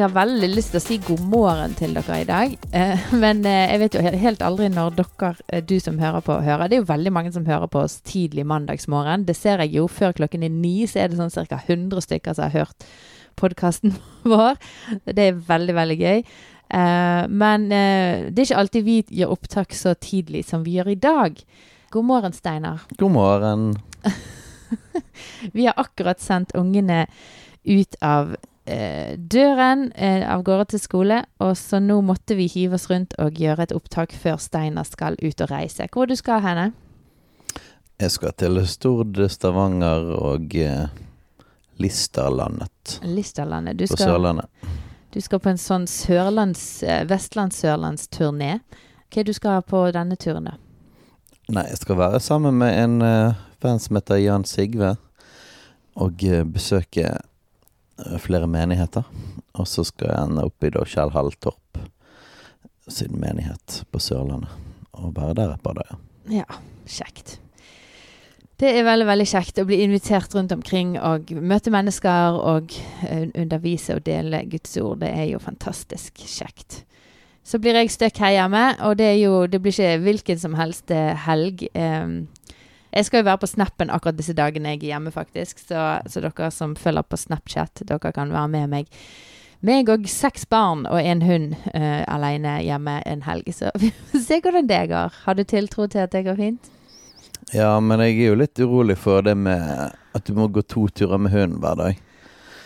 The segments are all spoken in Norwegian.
Jeg har veldig lyst til å si god morgen til dere i dag. Eh, men eh, jeg vet jo helt aldri når dere, eh, du som hører på, hører. Det er jo veldig mange som hører på oss tidlig mandagsmorgen. Det ser jeg jo. Før klokken er ni så er det sånn ca. 100 stykker som har hørt podkasten vår. Det er veldig, veldig gøy. Men det er ikke alltid vi gjør opptak så tidlig som vi gjør i dag. God morgen, Steinar. God morgen. vi har akkurat sendt ungene ut av eh, døren eh, av gårde til skole, og så nå måtte vi hive oss rundt og gjøre et opptak før Steinar skal ut og reise. Hvor du skal henne? Jeg skal til Stord, Stavanger og eh, Listerlandet. Listerlandet. Du på Sørlandet. Du skal på en sånn sørlands, eh, vestlands-sørlandsturné. Hva er det du skal på denne turen, da? Nei, jeg skal være sammen med en uh, venn som heter Jan Sigve, og uh, besøke Eh, flere menigheter. Og så skal jeg ende opp i da Kjell Torp sin menighet på Sørlandet. Og være der et par dager. Ja, kjekt. Det er veldig veldig kjekt å bli invitert rundt omkring og møte mennesker og eh, undervise og dele Guds ord. Det er jo fantastisk kjekt. Så blir jeg støkk her hjemme, og det, jo, det blir ikke hvilken som helst eh, helg. Um, jeg skal jo være på Snappen akkurat disse dagene jeg er hjemme, faktisk. Så, så, dere som følger på Snapchat, dere kan være med meg. Meg og seks barn og en hund uh, alene hjemme en helg. Så vi får se hvordan det går. Har du tiltro til at det går fint? Ja, men jeg er jo litt urolig for det med at du må gå to turer med hunden hver dag.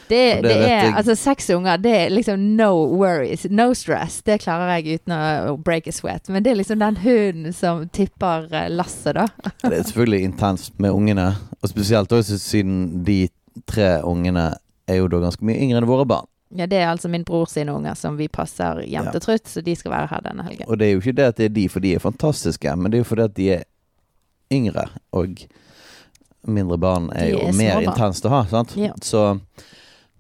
Det, det, det er, altså Seks unger, det er liksom no worries, no stress. Det klarer jeg uten å break a sweat. Men det er liksom den hunden som tipper eh, lasset, da. det er selvfølgelig intenst med ungene. Og spesielt også siden de tre ungene er jo da ganske mye yngre enn våre barn. Ja, det er altså min bror sine unger som vi passer jevnt og trutt, så de skal være her denne helgen. Og det er jo ikke det at det er de, for de er fantastiske, men det er jo fordi at de er yngre, og mindre barn er, er jo mer intenst å ha, sant. Ja. Så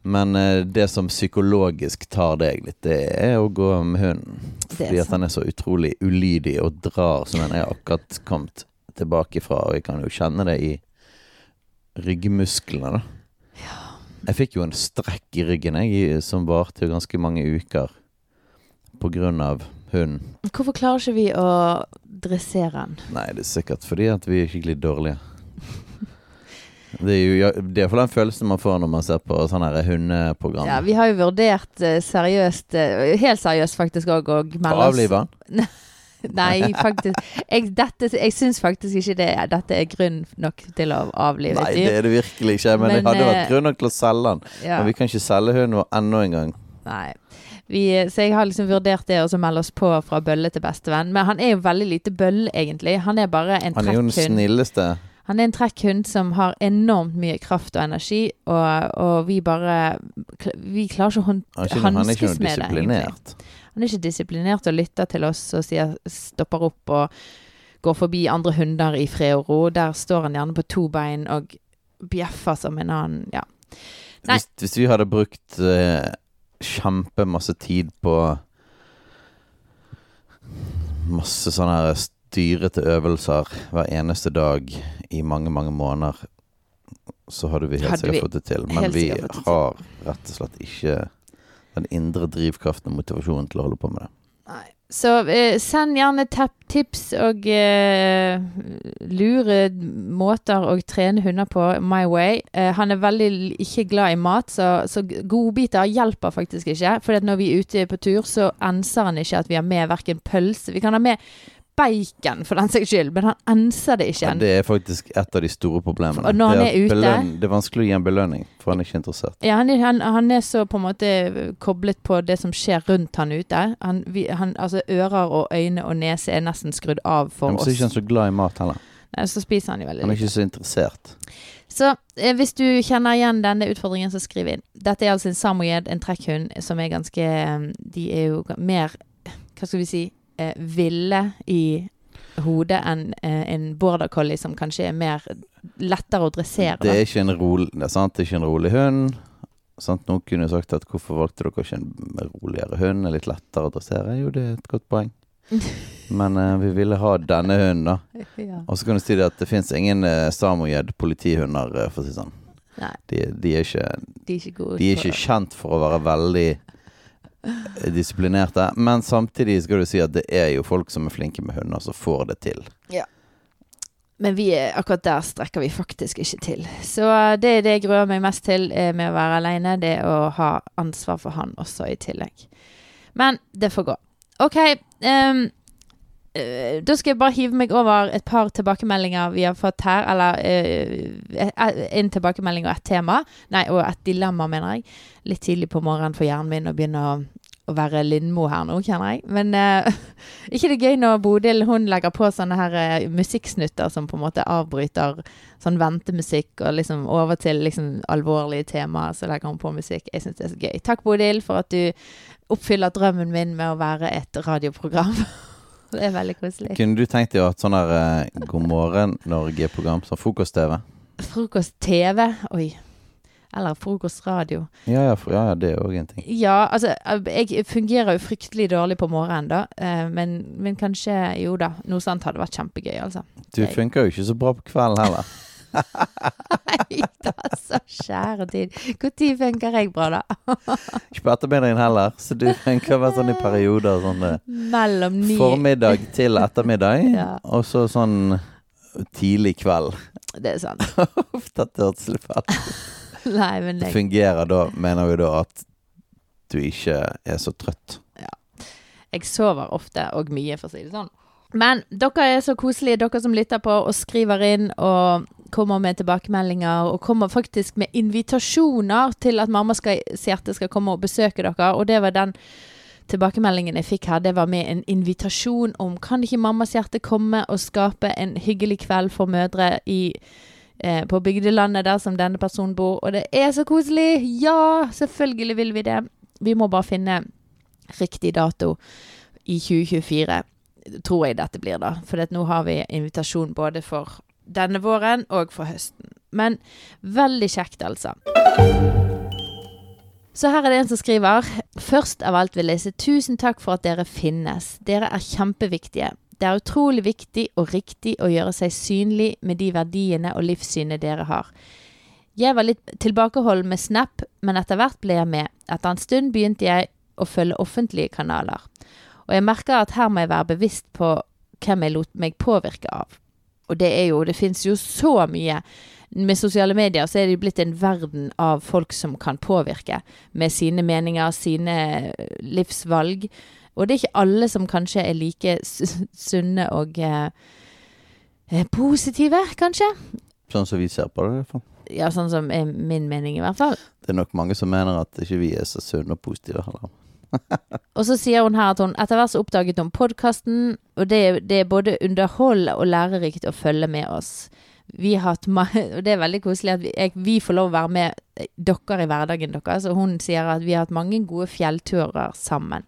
men eh, det som psykologisk tar deg litt, det er å gå med hunden. Fordi at den er så utrolig ulydig og drar som den er akkurat kommet tilbake fra. Og jeg kan jo kjenne det i ryggmusklene, da. Ja. Jeg fikk jo en strekk i ryggen jeg, som varte ganske mange uker på grunn av hunden. Hvorfor klarer ikke vi å dressere den? Nei, det er sikkert fordi at vi er skikkelig dårlige. Det er jo det er for den følelsen man får når man ser på sånne her hundeprogram. Ja, vi har jo vurdert uh, seriøst, uh, helt seriøst faktisk òg, å melde oss Avlive den? Nei, faktisk. Jeg, dette, jeg syns faktisk ikke det, dette er grunn nok til å avlive et dyr. Nei, det er det virkelig ikke. Men, men det hadde vært eh, grunn nok til å selge den. Ja. Men vi kan ikke selge hunden vår ennå en gang. Nei. Vi, så jeg har liksom vurdert det å melde oss på fra bølle til bestevenn. Men han er jo veldig lite bølle, egentlig. Han er bare en trekkhund. Han er jo den snilleste. Han er en trekkhund som har enormt mye kraft og energi, og, og vi bare Vi klarer ikke å hanskes med det. Han er ikke disiplinert. Han er ikke disiplinert og lytter til oss og sier, stopper opp og går forbi andre hunder i fred og ro. Der står han gjerne på to bein og bjeffer som en annen Ja. Hvis, hvis, vi hadde brukt eh, kjempemasse tid på masse sånne her styrete øvelser hver eneste dag i mange, mange måneder, så hadde vi helt sikkert fått det til. Men vi har rett og slett ikke den indre drivkraften og motivasjonen til å holde på med det. Nei. Så eh, send gjerne tips og eh, lure måter å trene hunder på my way. Eh, han er veldig ikke glad i mat, så, så godbiter hjelper faktisk ikke. For når vi er ute på tur, så enser han ikke at vi har med verken pølse Vi kan ha med bacon for den saks skyld, men han enser det ikke. Ja, det er faktisk et av de store problemene. Når han er, ute beløn, Det er vanskelig å gi en belønning, for han er ikke interessert. Ja, han, han, han, er så på en måte koblet på det som skjer rundt han ute. Han, vi, altså Ører og øyne og nese er nesten skrudd av for ja, men oss. Så er ikke han så glad i mat heller. Nei, så spiser han jo veldig Han er ikke så interessert. Så eh, hvis du kjenner igjen denne utfordringen, så skriv inn. Dette er altså en samoyed, en trekkhund, som er ganske eh, De er jo mer Hva skal vi si? Eh, ville i hodet enn eh, en border collie som kanskje er mer lettere å dressere. Det er ikke en, rolig, det er sant, det er ikke en rolig hund. Sant? Noen kunne sagt at hvorfor valgte dere ikke en roligere hund, litt lettere å dressere? Jo, det er et godt poeng. Men eh, vi ville ha denne hunden, da. Ja. Og så kan du si det at det fins ingen eh, samoyed politihunder, uh, for å si sånn. De, de, er ikke, de er ikke, de er ikke kjent for å være veldig disiplinerte. Men samtidig skal du si at det er jo folk som er flinke med hunder, som får det til. Ja. Men vi er, akkurat der strekker vi faktisk ikke til. Så det er det jeg gruer meg mest til eh, med å være aleine. Det å ha ansvar for han også i tillegg. Men det får gå. OK. Um, da skal jeg bare hive meg over et par tilbakemeldinger vi har fått her. Eller uh, en tilbakemelding og et tema. Nei, og et dilemma, mener jeg. Litt tidlig på morgenen for hjernen min å begynne å å være Lindmo her nå, kjenner jeg. Men uh, ikke det gøy når Bodil hun legger på sånne her uh, musikksnutter som på en måte avbryter sånn ventemusikk, og liksom over til liksom alvorlige temaer, så legger hun på musikk. Jeg syns det er så gøy. Takk, Bodil, for at du oppfyller drømmen min med å være et radioprogram. det er veldig koselig. Kunne du tenkt deg å ha et sånn her uh, God morgen Norge-program, som frokost-TV? Frokost-TV? Oi. Eller frokostradio. Ja, ja, for, ja det er òg en ting. Ja, altså Jeg fungerer jo fryktelig dårlig på morgenen, da. Eh, men, men, kanskje Jo da, noe sånt hadde vært kjempegøy, altså. Du funker jo ikke så bra på kvelden heller. Nei da, så kjære tid. Når funker jeg bra, da? ikke på ettermiddagen heller, så du funker vel sånn i perioder. Sånn eh, Mellom ni Formiddag til ettermiddag, ja. og så sånn tidlig kveld. Det er sant. Dette hørtes litt fælt men det fungerer da, mener vi da, at du ikke er så trøtt. Ja. Jeg sover ofte, og mye, for å si det sånn. Men dere er så koselige, dere som lytter på og skriver inn og kommer med tilbakemeldinger. Og kommer faktisk med invitasjoner til at mamma skal, hjerte skal komme og besøke dere. Og det var den tilbakemeldingen jeg fikk her. Det var med en invitasjon om kan ikke mammas hjerte komme og skape en hyggelig kveld for mødre i eh, på bygdelandet der som denne personen bor. Og det er så koselig! Ja, selvfølgelig vil vi det. Vi må bare finne riktig dato i 2024, tror jeg dette blir, da. For nå har vi invitasjon både for denne våren og for høsten. Men veldig kjekt, altså. Så her er det en som skriver. Først av alt vil jeg si tusen takk for at dere finnes. Dere er kjempeviktige. Det er utrolig viktig og riktig å gjøre seg synlig med de verdiene og livssynet dere har. Jeg var litt tilbakeholden med Snap, men etter hvert ble jeg med. Etter en stund begynte jeg å følge offentlige kanaler. Og jeg merker at her må jeg være bevisst på hvem jeg lot meg påvirke av. Og det er jo Det fins jo så mye. Med sosiale medier så er det jo blitt en verden av folk som kan påvirke med sine meninger, sine livsvalg. Og det er ikke alle som kanskje er like sunne og eh, eh, positive, kanskje. Sånn som vi ser på det, i hvert fall. Ja, sånn som er min mening, i hvert fall. Det er nok mange som mener at ikke vi er så sunne og positive heller. og så sier hun her at hun etter hvert så oppdaget hun podkasten, og det, det, er både underhold og lærerikt å følge med oss. Vi hatt og det er veldig koselig at vi, jeg, vi, får lov å være med eh, dere i hverdagen deres. Og hun sier at vi har hatt mange gode fjellturer sammen.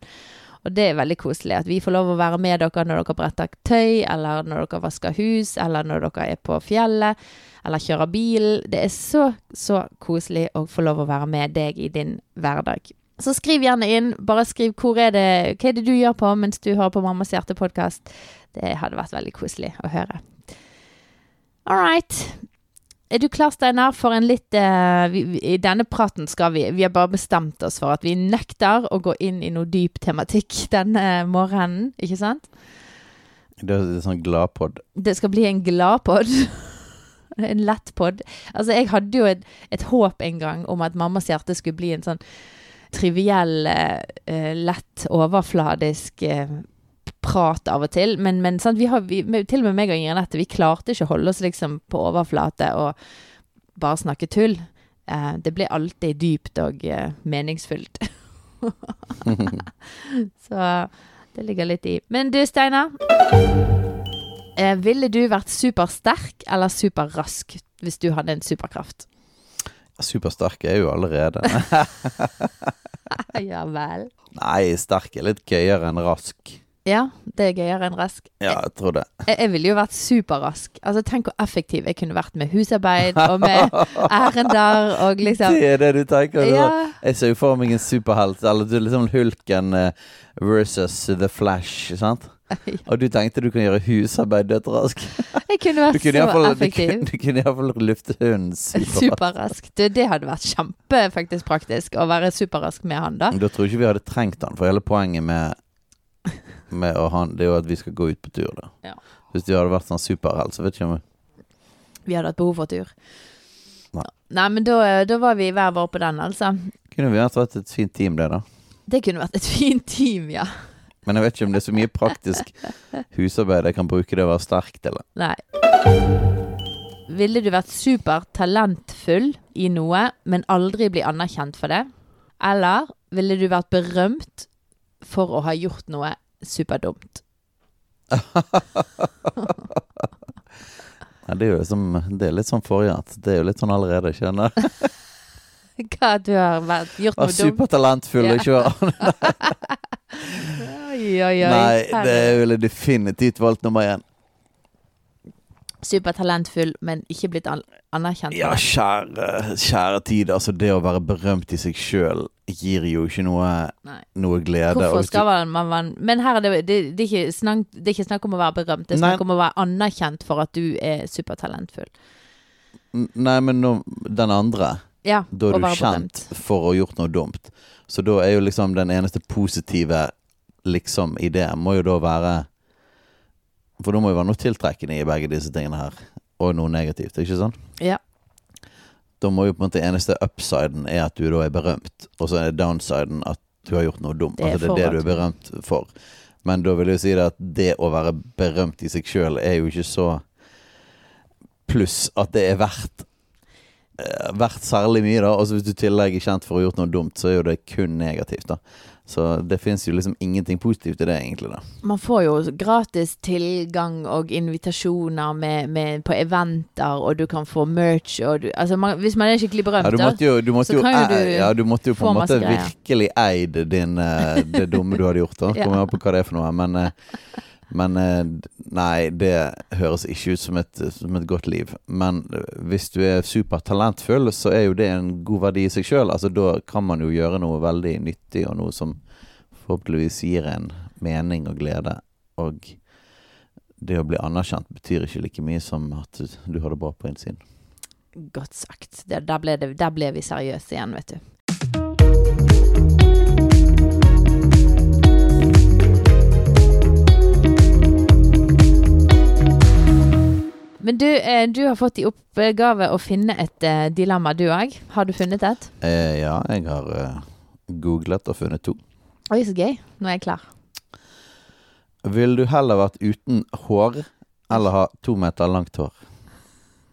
Og det er veldig koselig at vi får lov å være med dere når dere bretter tøy, eller når dere vasker hus, eller når dere er på fjellet, eller kjører bil. Det er så, så koselig å få lov å være med deg i din hverdag. Så skriv gjerne inn. Bare skriv hvor er det, hva er det du gjør på mens du hører på Mammas hjerte-podkast. Det hadde vært veldig koselig å høre. All right. Er du klar, Steinar, for en litt uh, vi, vi, I denne praten skal vi Vi har bare bestemt oss for at vi nekter å gå inn i noe dyp tematikk denne morgenen, ikke sant? Det er en sånn gladpod. Det skal bli en gladpod. en lettpod. Altså, jeg hadde jo et, et, håp en gang om at mammas hjerte skulle bli en sånn triviell, uh, lett, overfladisk uh, prat av og til. Men, men vi har, vi, til og med meg og Ingrid Anette, vi klarte ikke å holde oss liksom på overflate og bare snakke tull. Eh, det ble alltid dypt og eh, meningsfullt. Så det ligger litt i. Men du, Steinar. Eh, ville du vært supersterk eller superrask hvis du hadde en superkraft? Supersterk er jo allerede. ja vel. Nei, sterk er litt gøyere enn rask. Ja, det er gøyere enn rask. Ja, jeg tror det. Jeg, jeg ville jo vært superrask. Altså, Tenk hvor effektiv jeg kunne vært med husarbeid og med ærender og liksom Det er det du tenker? Ja. Jeg ser jo for meg en superhelt, eller du liksom Hulken eh, versus The Flash, sant? Og du tenkte du kunne gjøre husarbeid dødsraskt? Jeg kunne vært kunne så effektiv. Du, du kunne iallfall lufte hunden superraskt. superrask. Det, det, hadde vært kjempe faktisk praktisk å være superrask med han, da. Da tror jeg ikke vi hadde trengt han, for hele poenget med, med å han, det er jo at vi skal gå ut på tur, da. Ja. Hvis du hadde vært sånn superhelt, så vet ikke om Vi hadde hatt behov for tur. Nei. Nei, men da, da var vi hver vår på den, altså. Kunne vi vært et fint team, det, da? Det kunne vært et fint team, ja. Men jeg vet ikke om det er så mye praktisk husarbeid jeg kan bruke det å være sterk til. Nei. Ville du vært supertalentfull i noe, men aldri bli anerkjent for det? Eller ville du vært berømt for å ha gjort noe superdumt? ja, det er jo liksom, det er litt sånn forrige at det er jo litt sånn allerede, skjønner Hva du har vært, gjort noe dumt? Supertalentfull og ikke oi, oi, oi. Nei, det ville definitivt valgt nummer én. Supertalentfull, men ikke blitt anerkjent? Ja, kjære, kjære tid. Altså, det å være berømt i seg sjøl gir jo ikke noe, noe glede. Hvorfor skal man være Men her er det, det, det, er snakk, det er ikke snakk om å være berømt, det er snakk Nei. om å være anerkjent for at du er supertalentfull. Nei, men nå, den andre ja, Da er du kjent for å ha gjort noe dumt. Så da er jo liksom den eneste positive liksom i det må jo da være For det må jo være noe tiltrekkende i begge disse tingene her. Og noe negativt, ikke sant? Ja. Da må jo på en måte eneste upsiden er at du da er berømt, og så er downsiden at du har gjort noe dumt. Det altså, det, er det du er berømt for. Men da vil jeg si det at det å være berømt i seg sjøl er jo ikke så Pluss at det er verdt Verdt særlig mye, da. Og hvis du i tillegg er kjent for å ha gjort noe dumt, så er jo det kun negativt, da. Så det fins jo liksom ingenting positivt i det, egentlig. da. Man får jo gratis tilgang og invitasjoner med, med, på eventer, og du kan få merch og du, altså man, Hvis man er skikkelig berømt, ja, du jo, du så jo, kan jo du ja, du måtte jo på en måte virkelig eid din, uh, det dumme du hadde gjort. da Kommer an på hva det er for noe. Men, uh, men uh, nei, det høres ikke ut som et, som et godt liv. Men hvis du er supertalentfull, så er jo det en god verdi i seg sjøl. Altså, da kan man jo gjøre noe veldig nyttig, og noe som forhåpentligvis gir en mening og glede. Og det å bli anerkjent betyr ikke like mye som at du har det bra på innsiden. Godt sagt. Der, ble det, der ble vi seriøse igjen, vet du. Men du, eh, du, har fått i oppgave å finne et eh, dilemma, du òg. Har du funnet et? Eh, ja, jeg har eh, googlet og funnet to. Oi, så gøy. Nå er jeg klar. Ville du heller vært uten hår eller ha to meter langt hår?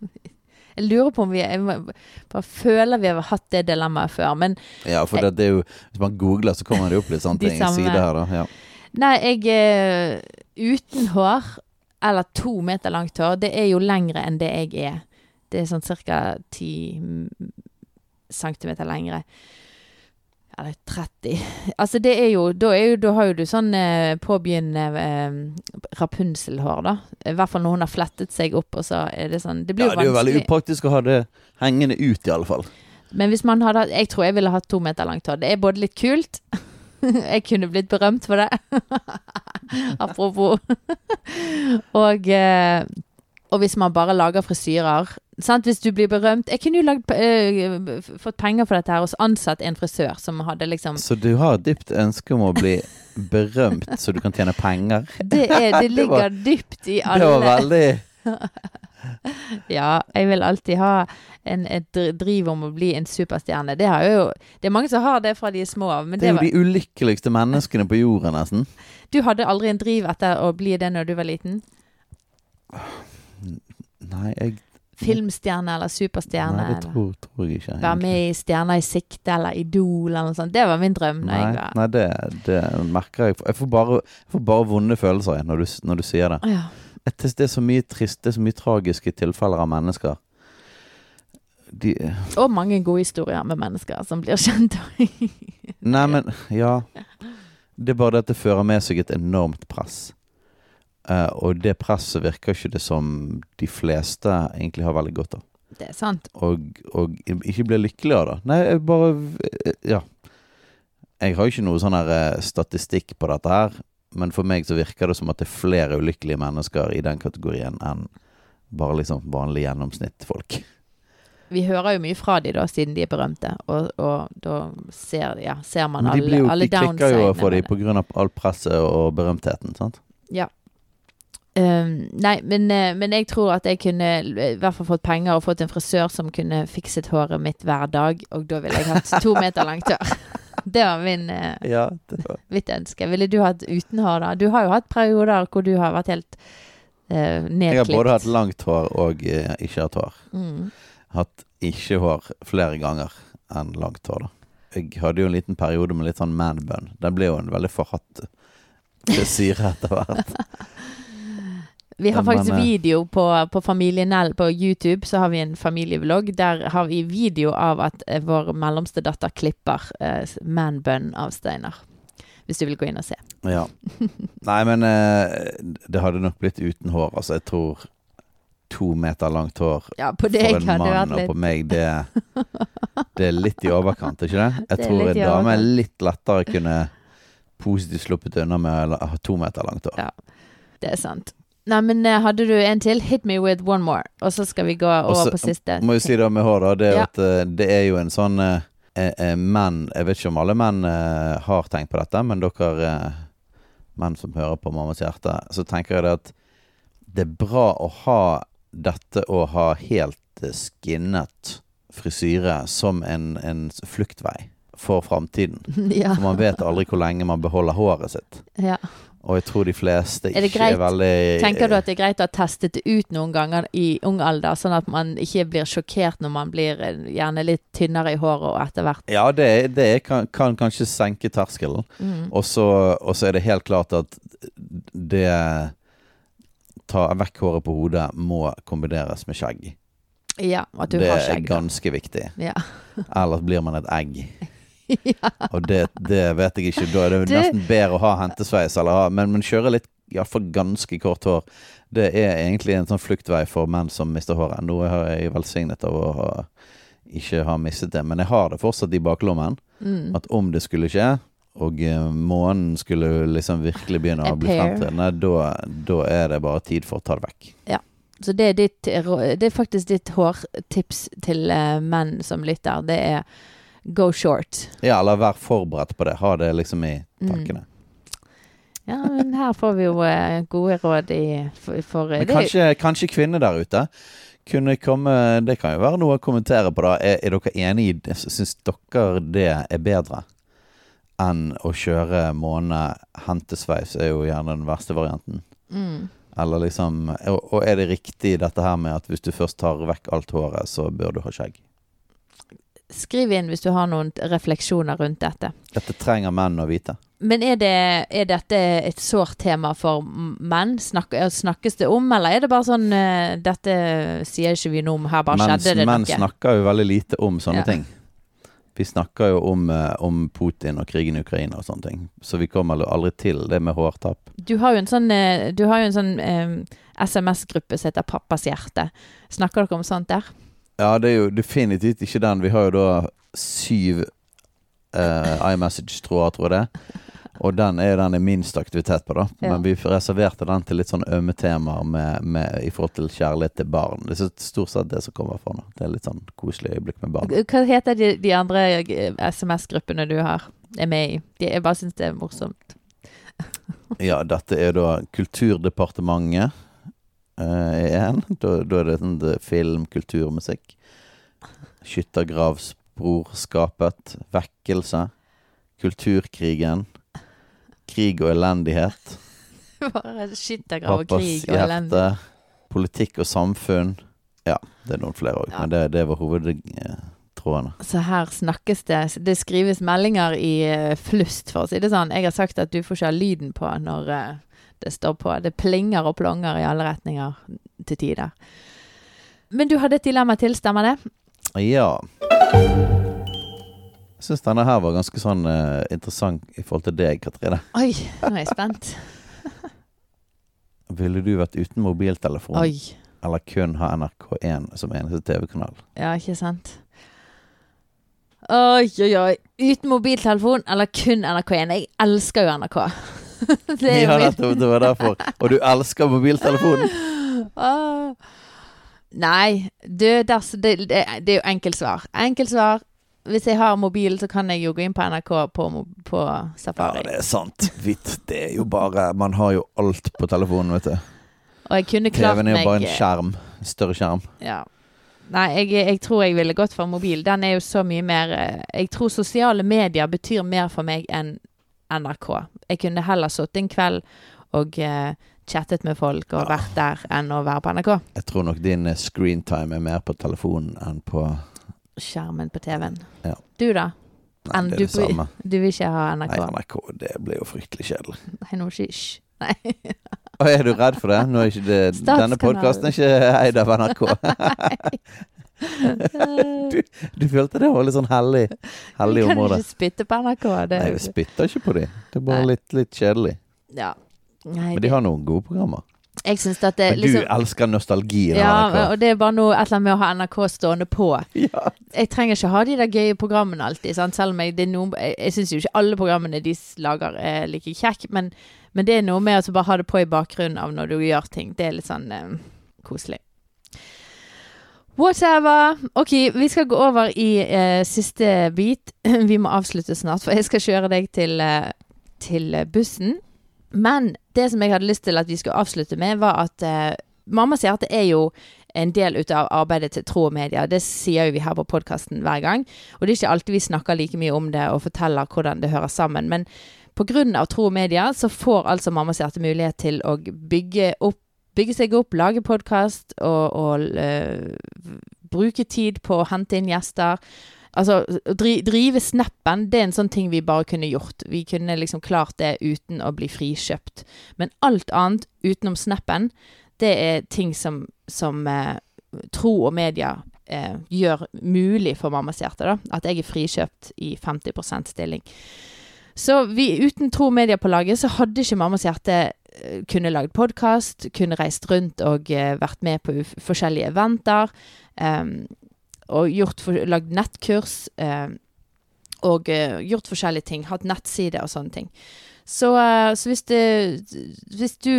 Jeg lurer på om vi Jeg bare føler vi har hatt det dilemmaet før, men Ja, for det, det, er jo Hvis man googler, så kommer det opp litt sånne ting. Side her, da. Ja. Nei, jeg Uten hår, eller to meter langt hår, det er jo lengre enn det jeg er. Det er sånn ca. ti centimeter lengre. Eller 30 Altså, det er jo Da, er jo, da har jo du sånn eh, påbegynnende eh, Rapunzel-hår, da. I hvert fall når hun har flettet seg opp, og så er det sånn Det blir jo vanskelig. Ja, det er jo veldig upraktisk å ha det hengende ut, i alle fall. Men hvis man hadde Jeg tror jeg ville hatt to meter langt hår. Det er både litt kult Jeg kunne blitt berømt for det. Apropos. og eh, og hvis man bare lager frisyrer sant? Hvis du blir berømt Jeg kunne jo lagd, øh, fått penger for dette her og ansatt en frisør som hadde liksom Så du har et dypt ønske om å bli berømt så du kan tjene penger? Det, er, det ligger det var, dypt i alle Det var veldig Ja, jeg vil alltid ha en, et driv om å bli en superstjerne. Det, jo, det er mange som har det fra de er små av. det er jo var, de ulykkeligste menneskene på jorda, nesten. Du hadde aldri en driv etter å bli det når du var liten? Nei, jeg Filmstjerne eller superstjerne? Nei, det tror, tror jeg ikke. Være med i Stjerner i sikte eller Idol eller noe sånt. Det var min drøm. Nei, var... nei det, det, merker jeg. Jeg får bare, jeg får bare vonde følelser når du, når du sier det. Ja. Det er så mye triste, så mye tragiske tilfeller av mennesker. De, og mange gode historier med mennesker som blir kjent. nei, men Ja. Det er bare det at det fører med seg et enormt press. Uh, og det presset virker ikke det som de fleste egentlig har veldig godt av. Det er sant. Og, og ikke blir lykkelig av det. Nei, jeg bare Ja. Jeg har jo ikke noe sånn her eh, statistikk på dette her, men for meg så virker det som at det er flere ulykkelige mennesker i den kategorien enn bare liksom vanlige gjennomsnittfolk. Vi hører jo mye fra de da, siden de er berømte, og, og da ser, ja, ser man alle, de downsidene. De klikker jo for dem pga. all presset og berømtheten, sant? Ja. Um, nei, men, eh, men, jeg tror at jeg kunne i hvert fall fått penger og fått en frisør som kunne fikset håret mitt hver dag, og da ville jeg hatt to meter langt hår. Det var min uh, ja, det var. mitt ønske. Ville du hatt uten hår, da? Du har jo hatt perioder hvor du har vært helt uh, nedklipt. Jeg har både hatt langt hår og uh, ikke hatt hår. Mm. Hatt ikke hår flere ganger enn langt hår, da. Jeg hadde jo en liten periode med litt sånn manbun. Den ble jo en veldig forhatt frisyre etter hvert. Vi har faktisk video på, på Familien på YouTube. Så har vi en familievlogg. Der har vi video av at eh, vår mellomste datter klipper eh, manbun av Steinar. Hvis du vil gå inn og se. Ja. Nei, men eh, det hadde nok blitt uten hår. Altså, jeg tror to meter langt hår ja, for en mann, og på meg, det, det er litt i overkant, ikke det? Jeg det tror en dame litt lettere kunne positivt sluppet unna med å ha to meter langt hår. Ja, det er sant. Nei, men uh, hadde du en til? Hit me with one more. Og så skal vi gå over Også, på siste. Må jo si det med hår, da. Det ja. at, uh, det er jo en sånn uh, menn Jeg vet ikke om alle menn har tenkt på dette, men dere menn som hører på Mammas hjerte, så tenker jeg det at det er bra å ha dette å ha helt skinnet frisyre som en, en fluktvei for framtiden. Ja. For man vet aldri hvor lenge man beholder håret sitt. Ja. Og jeg tror de fleste er, ikke er veldig Tenker du at det er greit å ha testet det ut noen ganger i ung alder, sånn at man ikke blir sjokkert når man blir eh, gjerne litt tynnere i håret og etter hvert? Ja, det, det kan, kan, kanskje senke terskelen. Mm. Og så er det helt klart at det Ta vekk håret på hodet må kombineres med skjegg. Ja, at du det har skjegg. Det er ganske viktig. Ja. Ellers blir man et egg. Ja. Og det, det, vet jeg ikke. Da er det du... nesten bedre å ha hentesveis, eller ha Men, men kjøre litt, iallfall ganske kort hår, det er egentlig en sånn fluktvei for menn som mister håret. Nå er jeg velsignet av å ha, ikke ha mistet det, men jeg har det fortsatt i baklommen. Mm. At om det skulle skje, og uh, månen skulle liksom virkelig begynne å bli fremtredende, da, da er det bare tid for å ta det vekk. Ja. Så det er, ditt, det er faktisk ditt hårtips til uh, menn som lytter. Det er go short. Ja, eller vær forberedt på det. Ha det liksom i mm. tankene. Mm. Ja, men her får vi jo uh, gode råd i for, for Men kanskje, kanskje kvinner der ute kunne komme Det kan jo være noe å kommentere på, da. Er, er dere enig i det? Syns dere det er bedre enn å kjøre måne hentesveis? Er jo gjerne den verste varianten. Mm. Eller liksom og er det riktig dette her med at hvis du først tar vekk alt håret, så bør du ha skjegg? Skriv inn hvis du har noen refleksjoner rundt dette. Dette trenger menn å vite. Men er, det, er dette et sårt tema for menn? Snak, snakkes det om, eller er det bare sånn uh, Dette sier ikke vi noe om, her bare Mens, skjedde det noe? Menn snakker jo veldig lite om sånne ja. ting. Vi snakker jo om, uh, om, Putin og krigen i Ukraina og sånne ting. Så vi kommer aldri til det med hårtap. Du har jo en sånn, du har jo en sånn SMS-gruppe som heter Pappas hjerte. Snakker dere om sånt der? Ja, det er jo definitivt ikke den. Vi har jo da syv uh, iMessage-tråder, tror jeg det. Og den er jo den det er minst aktivitet på, da. Ja. Men vi reserverte den til litt sånn ømme temaer med, med, i forhold til kjærlighet til barn. Det er stort sett det som kommer fra nå. Det er litt sånn koselig øyeblikk med barn. Hva heter de, de andre eh, SMS-gruppene du har, er med i? De, jeg bare syns det er morsomt. ja, dette er da Kulturdepartementet igjen. Eh, da, da, er det sånn film, kultur, musikk. Skyttergravsbrorskapet. Vekkelse. Kulturkrigen. Krig og elendighet. Bare skyttergrav og krig og elendighet. Politikk og samfunn. Ja, det er noen flere òg, ja. men det, det var hovedtrådene. Så her snakkes det Det skrives meldinger i uh, flust, for å si det sånn. Jeg har sagt at du får ikke ha lyden på når uh, det står på. Det plinger og plonger i alle retninger til tider. Men du hadde et dilemma til, stemmer det? Ja. Jeg syns denne her var ganske sånn uh, interessant i forhold til deg, Katrine. Oi, nå er jeg spent. Ville du vært uten mobiltelefon? Oi. Eller kun ha NRK1 som eneste TV-kanal? Ja, ikke sant. Oi, oi, oi. Uten mobiltelefon eller kun NRK1. Jeg elsker jo NRK. det ja, nettopp. Det var derfor. Og du elsker mobiltelefonen? Ah. Nei, du, det, det, det, er jo enkelt svar. Enkelt svar. Hvis jeg har mobil, så kan jeg jo gå inn på NRK på, på Safari. Ja, det er sant. Vitt. Det er jo bare Man har jo alt på telefonen, vet du. Og jeg kunne klart TV-en er jo bare en skjerm. Større skjerm. Ja. Nei, jeg, jeg, tror jeg ville gått for mobil. Den er jo så mye mer eh, Jeg tror sosiale medier betyr mer for meg enn NRK. Jeg kunne heller sittet en kveld og uh, chattet med folk og ja. vært der enn å være på NRK. Jeg tror nok din eh, screentime er mer på telefonen enn på Skjermen på TV-en. Ja. Du, da? Nei, det er det samme. Du vil ikke ha NRK? Nei, NRK det blir jo fryktelig kjedelig. Nei, nå ikke hysj. Nei. Og er du redd for det? Det denne podkasten er ikke eid av NRK. du, du, følte det var litt sånn hellig, hellig område. Du kan ikke spytte på NRK. Det Nei, jeg spytter ikke på dem. Det er bare litt, litt, kjedelig. Ja. Nei, Men de har noen gode programmer. Jeg synes at det, Men du liksom, elsker nostalgien ja, NRK. og det er bare noe et eller annet med å ha NRK stående på. Ja. Jeg trenger ikke ha de der gøye programmene alltid. Sant? Selv om jeg, det noen, jeg, jeg syns jo ikke alle programmene de lager er like kjekke, men, men, det er noe med å bare ha det på i bakgrunnen av når du gjør ting. Det er litt sånn eh, koselig. Whatever. OK, vi skal gå over i eh, siste bit. vi må avslutte snart, for jeg skal kjøre deg til, eh, til bussen. Men det som jeg hadde lyst til at vi skulle avslutte med, var at uh, mamma sier at det er jo en del ut av arbeidet til Tro og Media. Det sier jo vi her på podkasten hver gang. Og det er ikke alltid vi snakker like mye om det og forteller hvordan det hører sammen. Men pga. Tro og Media så får altså mamma Hjerte mulighet til å bygge, opp, bygge seg opp, lage podkast og, og uh, bruke tid på å hente inn gjester. Altså, å drive snappen, det er en sånn ting vi bare kunne gjort. Vi kunne liksom klart det uten å bli frikjøpt. Men alt annet utenom snappen, det er ting som, som uh, tro og media uh, gjør mulig for mammas hjerte. da. At jeg er frikjøpt i 50% stilling. Så vi, uten tro og media på laget, så hadde ikke mammas hjerte kunne lagd podkast, kunne reist rundt og eh, vært med på forskjellige eventer. Um, og gjort for, lagd nettkurs. Um, og uh, gjort forskjellige ting. Hatt nettside og sånne ting. Så, uh, så hvis, det, hvis du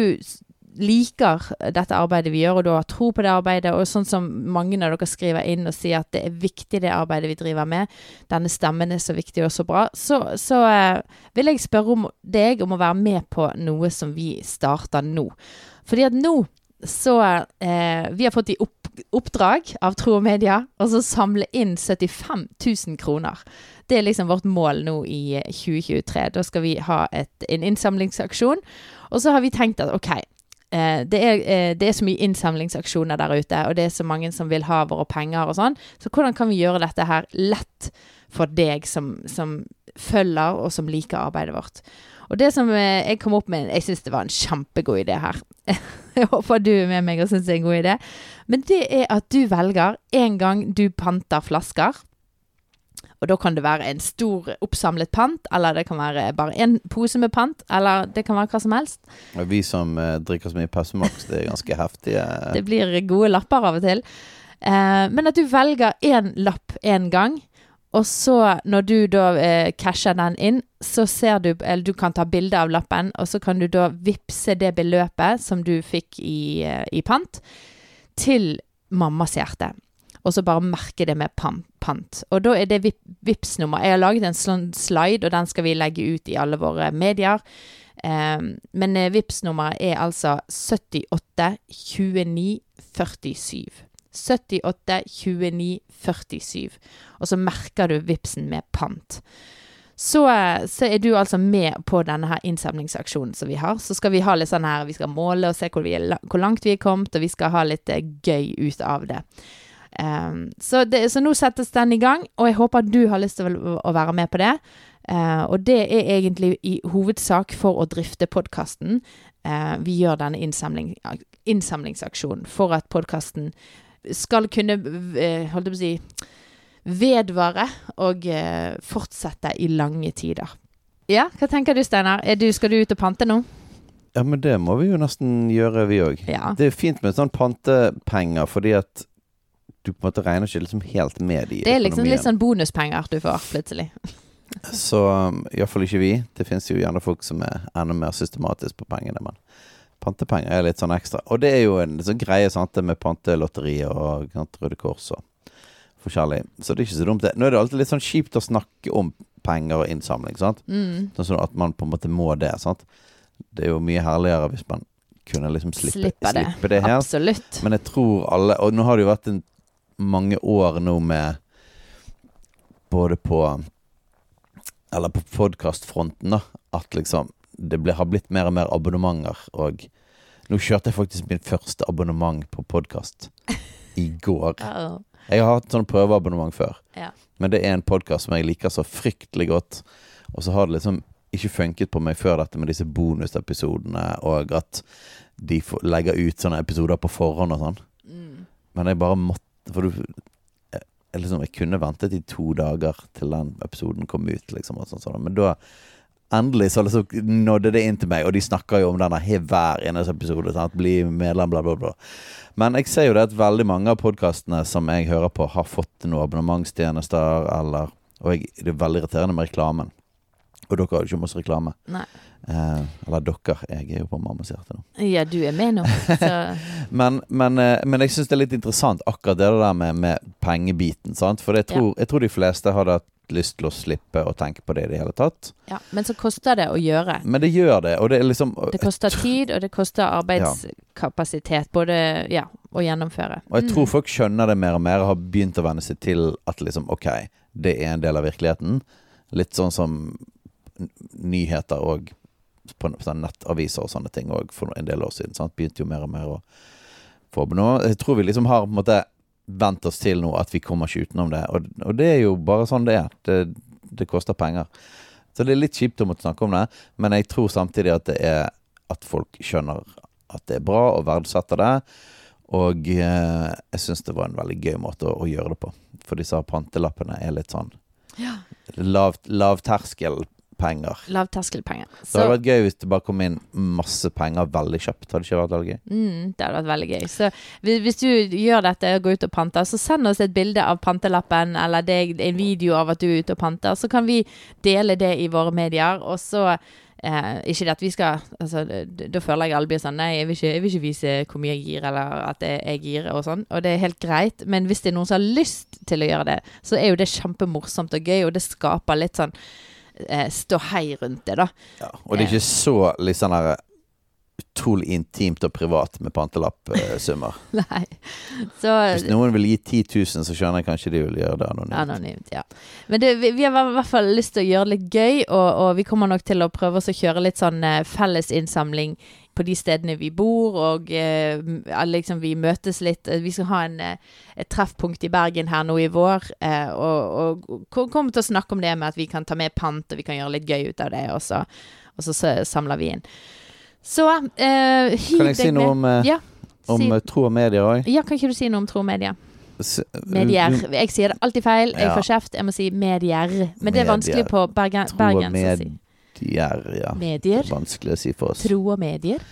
liker dette arbeidet vi gjør, og du har tro på det arbeidet, og sånn som mange av dere skriver inn og sier at det er viktig det arbeidet vi driver med, denne stemmen er så viktig og så bra, så, så eh, vil jeg spørre om deg om å være med på noe som vi starter nå. Fordi at nå så eh, Vi har fått i opp oppdrag av Tro og Media, å samle inn 75 000 kroner. Det er liksom vårt mål nå i 2023. Da skal vi ha et, en innsamlingsaksjon. Og så har vi tenkt at OK, eh, det, er, eh, det, er, så mye innsamlingsaksjoner der ute, og det er så mange som vil ha våre penger og sånn. Så hvordan kan vi gjøre dette her lett for deg som, som følger og som liker arbeidet vårt? Og det som eh, jeg kom opp med Jeg syns det var en kjempegod idé her. Jeg håper du er med meg og syns det er en god idé. Men det er at du velger en gang du panter flasker. Og da kan det være en stor oppsamlet pant, eller det kan være bare en pose med pant, eller det kan være hva som helst. Og vi som eh, drikker så mye Pepsi det er ganske heftige Det blir gode lapper av og til. Eh, men at du velger én lapp én gang. Og så, når du da eh, casher den inn, så ser du Eller du kan ta bilde av lappen, og så kan du da vippse det beløpet som du fikk i, eh, i pant, til mammas hjerte. Og så bare merke det med pant. Og da er det vip, Vipps-nummer. Jeg har laget en sånn slide, og den skal vi legge ut i alle våre medier. Um, men vips nummeret er altså 78 29 47. 78 29 47. Og så merker du Vipsen med pant. Så, så, er du altså med på denne her innsamlingsaksjonen som vi har. Så skal vi ha litt sånn her Vi skal måle og se hvor, er, hvor langt vi er kommet, og vi skal ha litt uh, gøy ut av det. Um, så det. så, nå settes den i gang, og jeg håper du har lyst til å, å være med på det. Uh, og det er egentlig i hovedsak for å drifte podkasten. Uh, vi gjør denne innsamling, innsamlingsaksjonen for at podkasten skal kunne uh, holdt på å si vedvare og eh, fortsette i lange tider. Ja, hva tenker du, Steinar? Skal du ut og pante nå? Ja, men det må vi jo nesten gjøre, vi òg. Ja. Det er fint med sånn pantepenger, fordi at du på en måte regner ikke liksom helt med i Det er liksom litt sånn bonuspenger du får, plutselig. Så iallfall ikke vi. Det fins jo gjerne folk som er enda mer systematisk på pengene, men pantepenger er litt sånn ekstra. Og det er jo en sånn greie sant, med pantelotteriet og Røde Kors og forskjellig. Så det er ikke så dumt, det. Nå er det alltid litt sånn kjipt å snakke om penger og innsamling, sant. Mm. Sånn at man på en måte må det, sant. Det er jo mye herligere hvis man kunne liksom slippe, slippe det. slippe det her. Absolutt. Men jeg tror alle Og nå har det jo vært en, mange år nå med Både på Eller på podkastfronten, da. At liksom det ble, har blitt mer og mer abonnementer. Og nå kjørte jeg faktisk min første abonnement på podkast i går. Jeg har hatt sånn prøveabonnement før, Ja. men det er en podkast som jeg liker så fryktelig godt. Og så har det liksom ikke funket på meg før dette med disse bonusepisodene, og at de legger ut sånne episoder på forhånd og sånn. Mm. Men jeg bare måtte For du jeg, liksom, jeg kunne ventet i to dager til den episoden kom ut, liksom. Og sånt. sånn. Men da Endelig så liksom nådde det inn til meg, og de snakker jo om denne hver eneste episode. Sant? Bli medlem, bla, bla, bla. Men jeg ser jo det at veldig mange av podkastene som jeg hører på, har fått noen abonnementstjenester, eller Og jeg, det er veldig irriterende med reklamen. Og dere har jo ikke masse reklame. Nei. Eh, eller dere. Jeg er jo på mammas hjerte nå. Ja, du er med nå. Men, men, eh, men jeg syns det er litt interessant akkurat det der med, med pengebiten. Sant? For jeg tror, jeg tror de fleste hadde hatt lyst til å slippe å tenke på det i det hele tatt. ja. Men så koster det å gjøre. Men det gjør det, og det er liksom Det koster tid, og det koster arbeidskapasitet. Både ja, å gjennomføre. Og jeg tror Mm. folk skjønner det mer og mer og har begynt å venne seg til at liksom OK, det er en del av virkeligheten. Litt sånn som nyheter og på n- sånn nettaviser og sånne ting òg for en del år siden. Sant? Begynte jo mer og mer å få abonnement. Jeg tror vi liksom har på en måte vent oss til nå at vi kommer ikke utenom det. Og, og det er jo bare sånn det er. Det, det koster penger. Så det er litt kjipt å måtte snakke om det, men jeg tror samtidig at det er at folk skjønner at det er bra og verdsetter det. Og eh, jeg syns det var en veldig gøy måte å, å gjøre det på. For disse pantelappene er litt sånn Ja. lav, lavterskelpenger. Lavterskelpenger. Det hadde vært gøy hvis det bare kom inn masse penger veldig kjapt. Hadde ikke vært veldig gøy? mm, det hadde vært veldig gøy. Så hvis, hvis du gjør dette og går ut og panter, så send oss et bilde av pantelappen eller deg, en video av at du er ute og panter. Så kan vi dele det i våre medier. Og så eh, Ikke det at vi skal altså, Da føler jeg alle blir sånn Nei, jeg vil, ikke, jeg vil ikke vise hvor mye jeg gir, eller at jeg, jeg gir, og sånn. Og det er helt greit. Men hvis det er noen som har lyst til å gjøre det, så er jo det kjempemorsomt og gøy, og det skaper litt sånn eh, ståhei rundt det, da. Ja, og det er ikke så litt sånn der utrolig intimt og privat med pantelappsummer. Nei. Så Hvis noen vil gi 10 000, så skjønner jeg kanskje de vil gjøre det anonymt. Anonymt, ja. Men det, vi, vi har i hvert fall lyst til å gjøre det litt gøy, og, og vi kommer nok til å prøve oss å kjøre litt sånn eh, felles innsamling på de stedene vi bor, og eh, liksom vi møtes litt. Eh, Vi skal ha en, eh, et treffpunkt i Bergen her nå i vår, eh, og, og kommer til å snakke om det med at vi kan ta med pant, og vi kan gjøre litt gøy ut av det, og så, og så samler vi inn. Så eh, Kan jeg si noe om, eh, Ja, om si, tro og medier òg? ja, kan ikke du si noe om tro og media? Medier. Jeg sier det alltid feil. Jeg får kjeft. Jeg må si medier. Men det er vanskelig på bergen, Tro medier, ja. Medier. Vanskelig å si for oss. Tro og medier.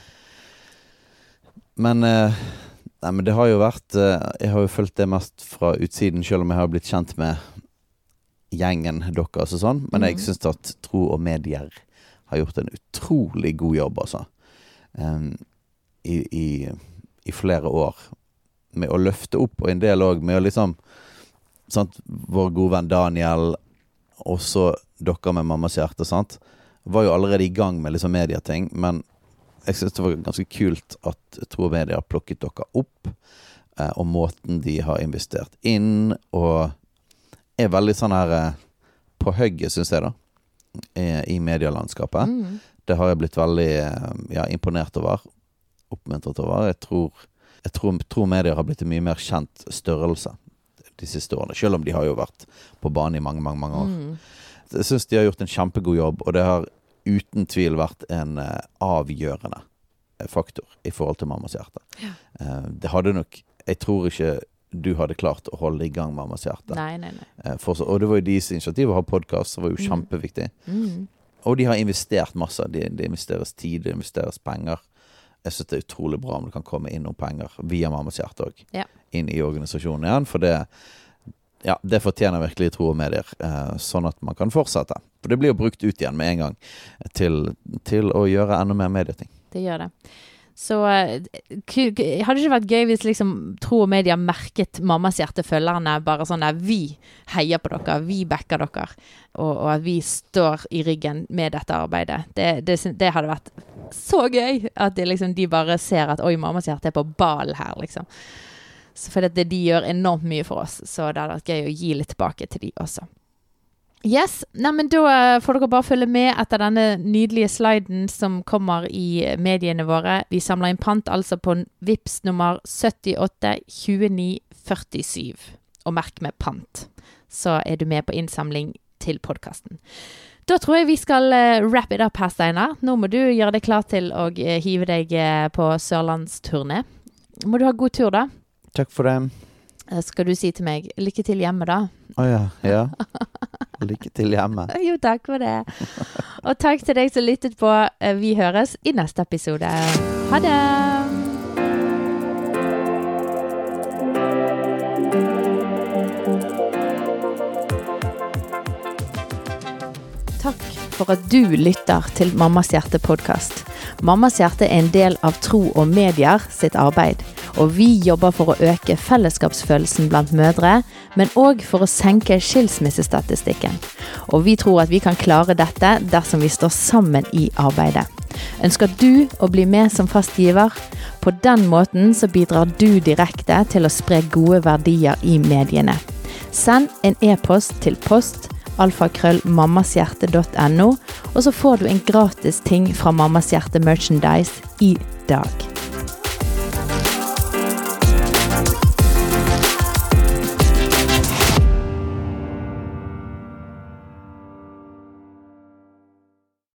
Men eh, Nei, men det har jo vært eh, Jeg har jo fulgt det mest fra utsiden, selv om jeg har blitt kjent med gjengen deres og sånn. Men jeg Mhm. syns at Tro og Medier har gjort en utrolig god jobb, altså. Um, i, i, I flere år. Med å løfte opp, og en del òg med å liksom sant, Vår gode venn Daniel, og så dere med Mammas hjerte, sant. Var jo allerede i gang med liksom medieting, men jeg syns det var ganske kult at Tro Media plukket dere opp, eh, og måten de har investert inn, og er veldig sånn her eh, på hugget, syns jeg, da, i, i medielandskapet. Mm. Det har jeg blitt veldig eh, ja, imponert over. Oppmuntret over. Jeg tror, jeg tror, tror medier har blitt en mye mer kjent størrelse de siste årene. Selv om de har jo vært på banen i mange, mange, mange år. Mm. Jeg syns de har gjort en kjempegod jobb, og det har uten tvil vært en eh, avgjørende eh, faktor i forhold til Mammas hjerte. Ja. Eh, det hadde nok Jeg tror ikke du hadde klart å holde i gang Mammas hjerte. Nei, nei, nei. For og det var jo deres initiativ å ha podkast, som var jo Mm. kjempeviktig. Mm. Og de har investert masse. Det de investeres tid, det investeres penger. Jeg syns det er utrolig bra om det kan komme inn noen penger via Mammas hjerte òg. Ja. Inn i organisasjonen igjen. For det ja, det fortjener virkelig tro og medier, eh, sånn at man kan fortsette. For det blir jo brukt ut igjen med en gang til, til å gjøre enda mer medieting. Det gjør det. Så hadde det ikke vært gøy hvis liksom Tro og Media merket mammas hjerte-følgerne bare sånn der Vi heier på dere, vi backer dere. Og, og, at vi står i ryggen med dette arbeidet. Det, det, det hadde vært så gøy! At de, liksom, de bare ser at Oi, mammas hjerte er på ballen her, liksom. Så for det, de gjør enormt mye for oss, så det hadde vært gøy å gi litt tilbake til de også. Yes, Neimen, da eh, får dere bare følge med etter denne nydelige sliden som kommer i mediene våre. Vi samler inn pant altså på VIPS nummer 782947. Og merk med pant, så er du med på innsamling til podkasten. Da tror jeg vi skal uh, wrap it up her, Steinar. Nå må du gjøre deg klar til å hive deg på sørlandsturné. Må du ha god tur, da. Takk for det. Eh, skal du si til meg lykke til hjemme, da? Å oh, ja. Ja. Lykke til hjemme. jo, takk for det. Og takk til deg som lyttet på. Eh, vi høres i neste episode. Ha det! Takk for at du lytter til Mammas hjerte-podkast. Mammas hjerte er en del av Tro og Medier sitt arbeid og vi jobber for å øke fellesskapsfølelsen blant mødre, men òg for å senke skilsmissestatistikken. Og vi tror at vi kan klare dette dersom vi står sammen i arbeidet. Ønsker du å bli med som fast giver? På den måten så bidrar du direkte til å spre gode verdier i mediene. Send en e-post til post alfakrøllmammashjerte.no, og så får du en gratis ting fra Mammas Hjerte Merchandise i dag.